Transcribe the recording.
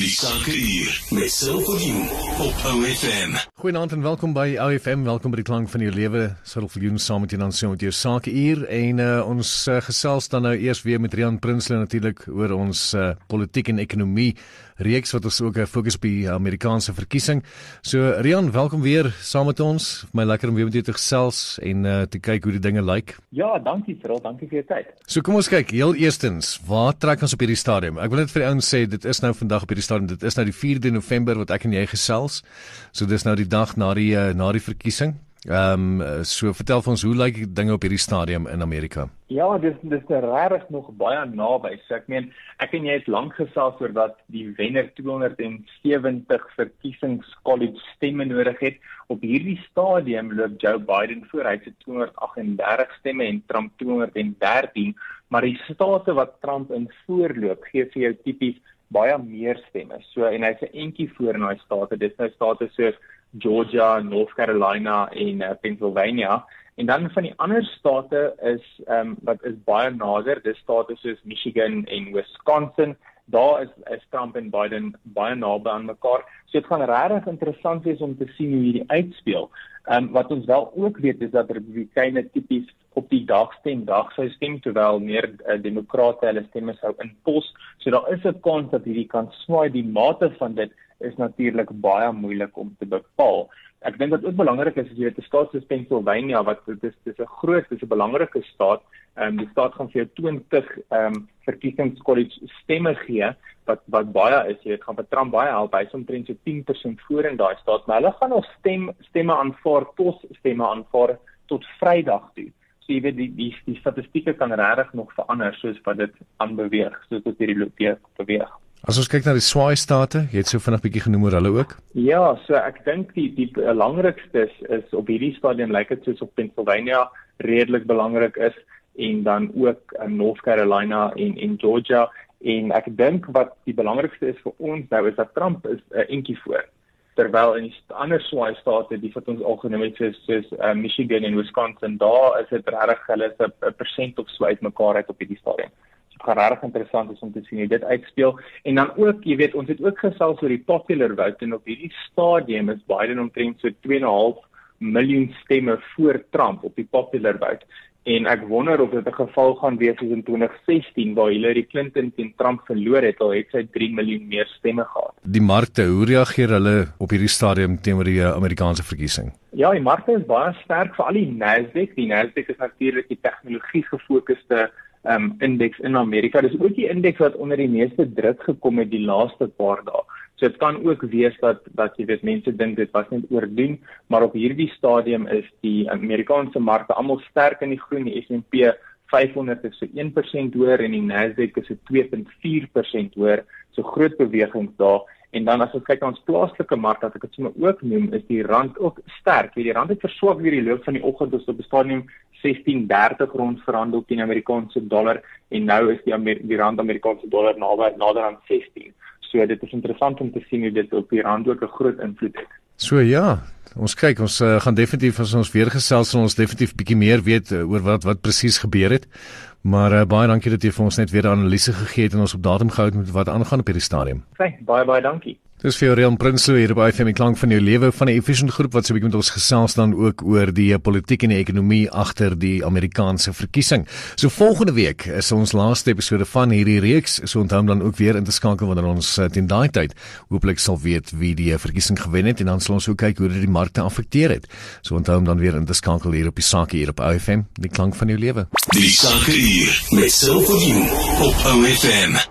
Die Sakeuur met Silverview op OFM. Goeienaand en welkom by OFM. Welkom by die klank van jou lewe. Silverview saam met jou dan so met jou Sakeuur en uh, ons uh, gesels dan nou eers weer met Rian Prinsloo natuurlik oor ons uh, politiek en ekonomie reeks wat ons ook uh, fokus op die Amerikaanse verkiesing. So Rian, welkom weer saam met ons. Vir my lekker om weer met jou te gesels en uh, te kyk hoe die dinge lyk. Ja, dankie Cyril, dankie vir jou tyd. So kom ons kyk, heel eerstens, waar trek ons op hierdie stadium? Ek wil net vir die ouens sê dit is nou vandag op hierdie stadium. Dit is nou die 4de November wat ek en jy gesels. So dis nou die dag na die uh, na die verkiesing. Ehm um, so vertel vir ons hoe lyk dinge op hierdie stadium in Amerika? Ja, dis dis regtig nog baie naby. So ek meen, ek en jy het lank gesels oor dat die wenner 270 verkiesingskollege stemme nodig het. Op hierdie stadium loop Joe Biden voor. Hy het 238 stemme en Trump 213, maar die state wat Trump in voorloop gee vir jou tipies baie meer stemme. So en hy's 'n entjie voor in daai state. Dis nou state soos Georgia, North Carolina en uh, Pennsylvania. En dan van die ander state is ehm um, wat is baie nader, dis state soos Michigan en Wisconsin. Daar is is Trump en Biden baie naby aan mekaar. So dit gaan regtig interessant wees om te sien hoe hierdie uitspeel. Ehm um, wat ons wel ook weet is dat Republikeine tipies op die dag stem dag sou stem terwyl meer uh, demokrate hulle stemme sou inpos. So daar is 'n kans dat hierdie kan swaai. Die mate van dit is natuurlik baie moeilik om te bepaal. Ek dink wat ook belangrik is as jy weet 'n staat soos Pennsylvania wat dit is dis 'n groot dis 'n belangrike staat. Ehm um, die staat gaan vir jou 20 ehm um, verkiesingskollege stemme gee wat wat baie is jy weet gaan vir Trump baie help. Hy's omtrent so 10% voor in daai staat, maar hulle gaan nog stem stemme aanvaar, pos stemme aanvaar tot Vrydag toe. So jy weet die die die statistieke kan regtig nog verander soos wat dit aanbeweeg, soos dit hierdie loop beweeg. As ons kyk na die swaai state, jy het so vinnig bietjie genoem oor hulle ook. Ja, so ek dink die die belangrikste is, is op hierdie stadium lyk dit soos op Pennsylvania redelik belangrik is en dan ook in North Carolina en en Georgia. En ek dink wat die belangrikste is vir ons nou is dat Trump is 'n uh, entjie voor. Terwyl in die ander swaai state die wat ons al genoem het soos soos uh, Michigan en Wisconsin daar is dit regtig hulle is 'n persent of so uitmekaar uit op hierdie stadium gaan regtig interessant is om te sien hoe dit uitspeel. En dan ook, jy weet, ons het ook gesels oor die popular vote en op hierdie stadium is Biden omtrent so 2.5 miljoen stemme voor Trump op die popular vote. En ek wonder of dit 'n geval gaan wees soos in 2016 waar Hillary Clinton teen Trump verloor het, al het sy 3 miljoen meer stemme gehad. Die markte, hoe reageer hulle op hierdie stadium teenoor die uh, Amerikaanse verkiesing? Ja, die markte is baie sterk vir al die Nasdaq. Die Nasdaq is natuurlik die tegnologie gefokusde um indeks in Amerika. Dis ook die indeks wat onder die meeste druk gekom het die laaste paar dae. So dit kan ook wees dat dat jy weet mense dink dit was net oordoen, maar op hierdie stadium is die Amerikaanse markte almal sterk in die groen. Die S&P 500 is so 1% hoër en die Nasdaq is so 2.4% hoër. So groot bewegings daar. En dan as ons kyk na ons plaaslike mark wat ek dit sommer ook noem, is die rand ook sterk. Die rand het verswak weer die loop van die oggend tot op die stadium 16.30 rond verhandel teen Amerikaanse dollar en nou is die Amer die rand Amerikaanse dollar naby nader aan 16. So dit is interessant om te sien hoe dit op die rand ook 'n groot invloed het. So ja, ons kyk ons uh, gaan definitief as ons weer gesels ons definitief bietjie meer weet uh, oor wat wat presies gebeur het. Maar uh, baie dankie dat jy vir ons net weer 'n analise gegee het en ons op datum gehou het met wat aangaan op hierdie stadium. Okay, baie baie dankie. Dis vir Rian Prinsloo hier by FM klank van jou lewe van die Efficient groep wat so 'n bietjie met ons gesels dan ook oor die politiek en die ekonomie agter die Amerikaanse verkiesing. So volgende week is ons laaste episode van hierdie reeks. So onthou dan ook weer in te skakel wanneer ons uh, teen daai tyd hooplik sal weet wie die verkiesing gewen het en dan sal ons ook kyk hoe dit die markte afekteer het. So onthou dan weer in te skakel hier op die sake hier op FM, die klank van jou lewe. Die sake hier met Silverview op OFM.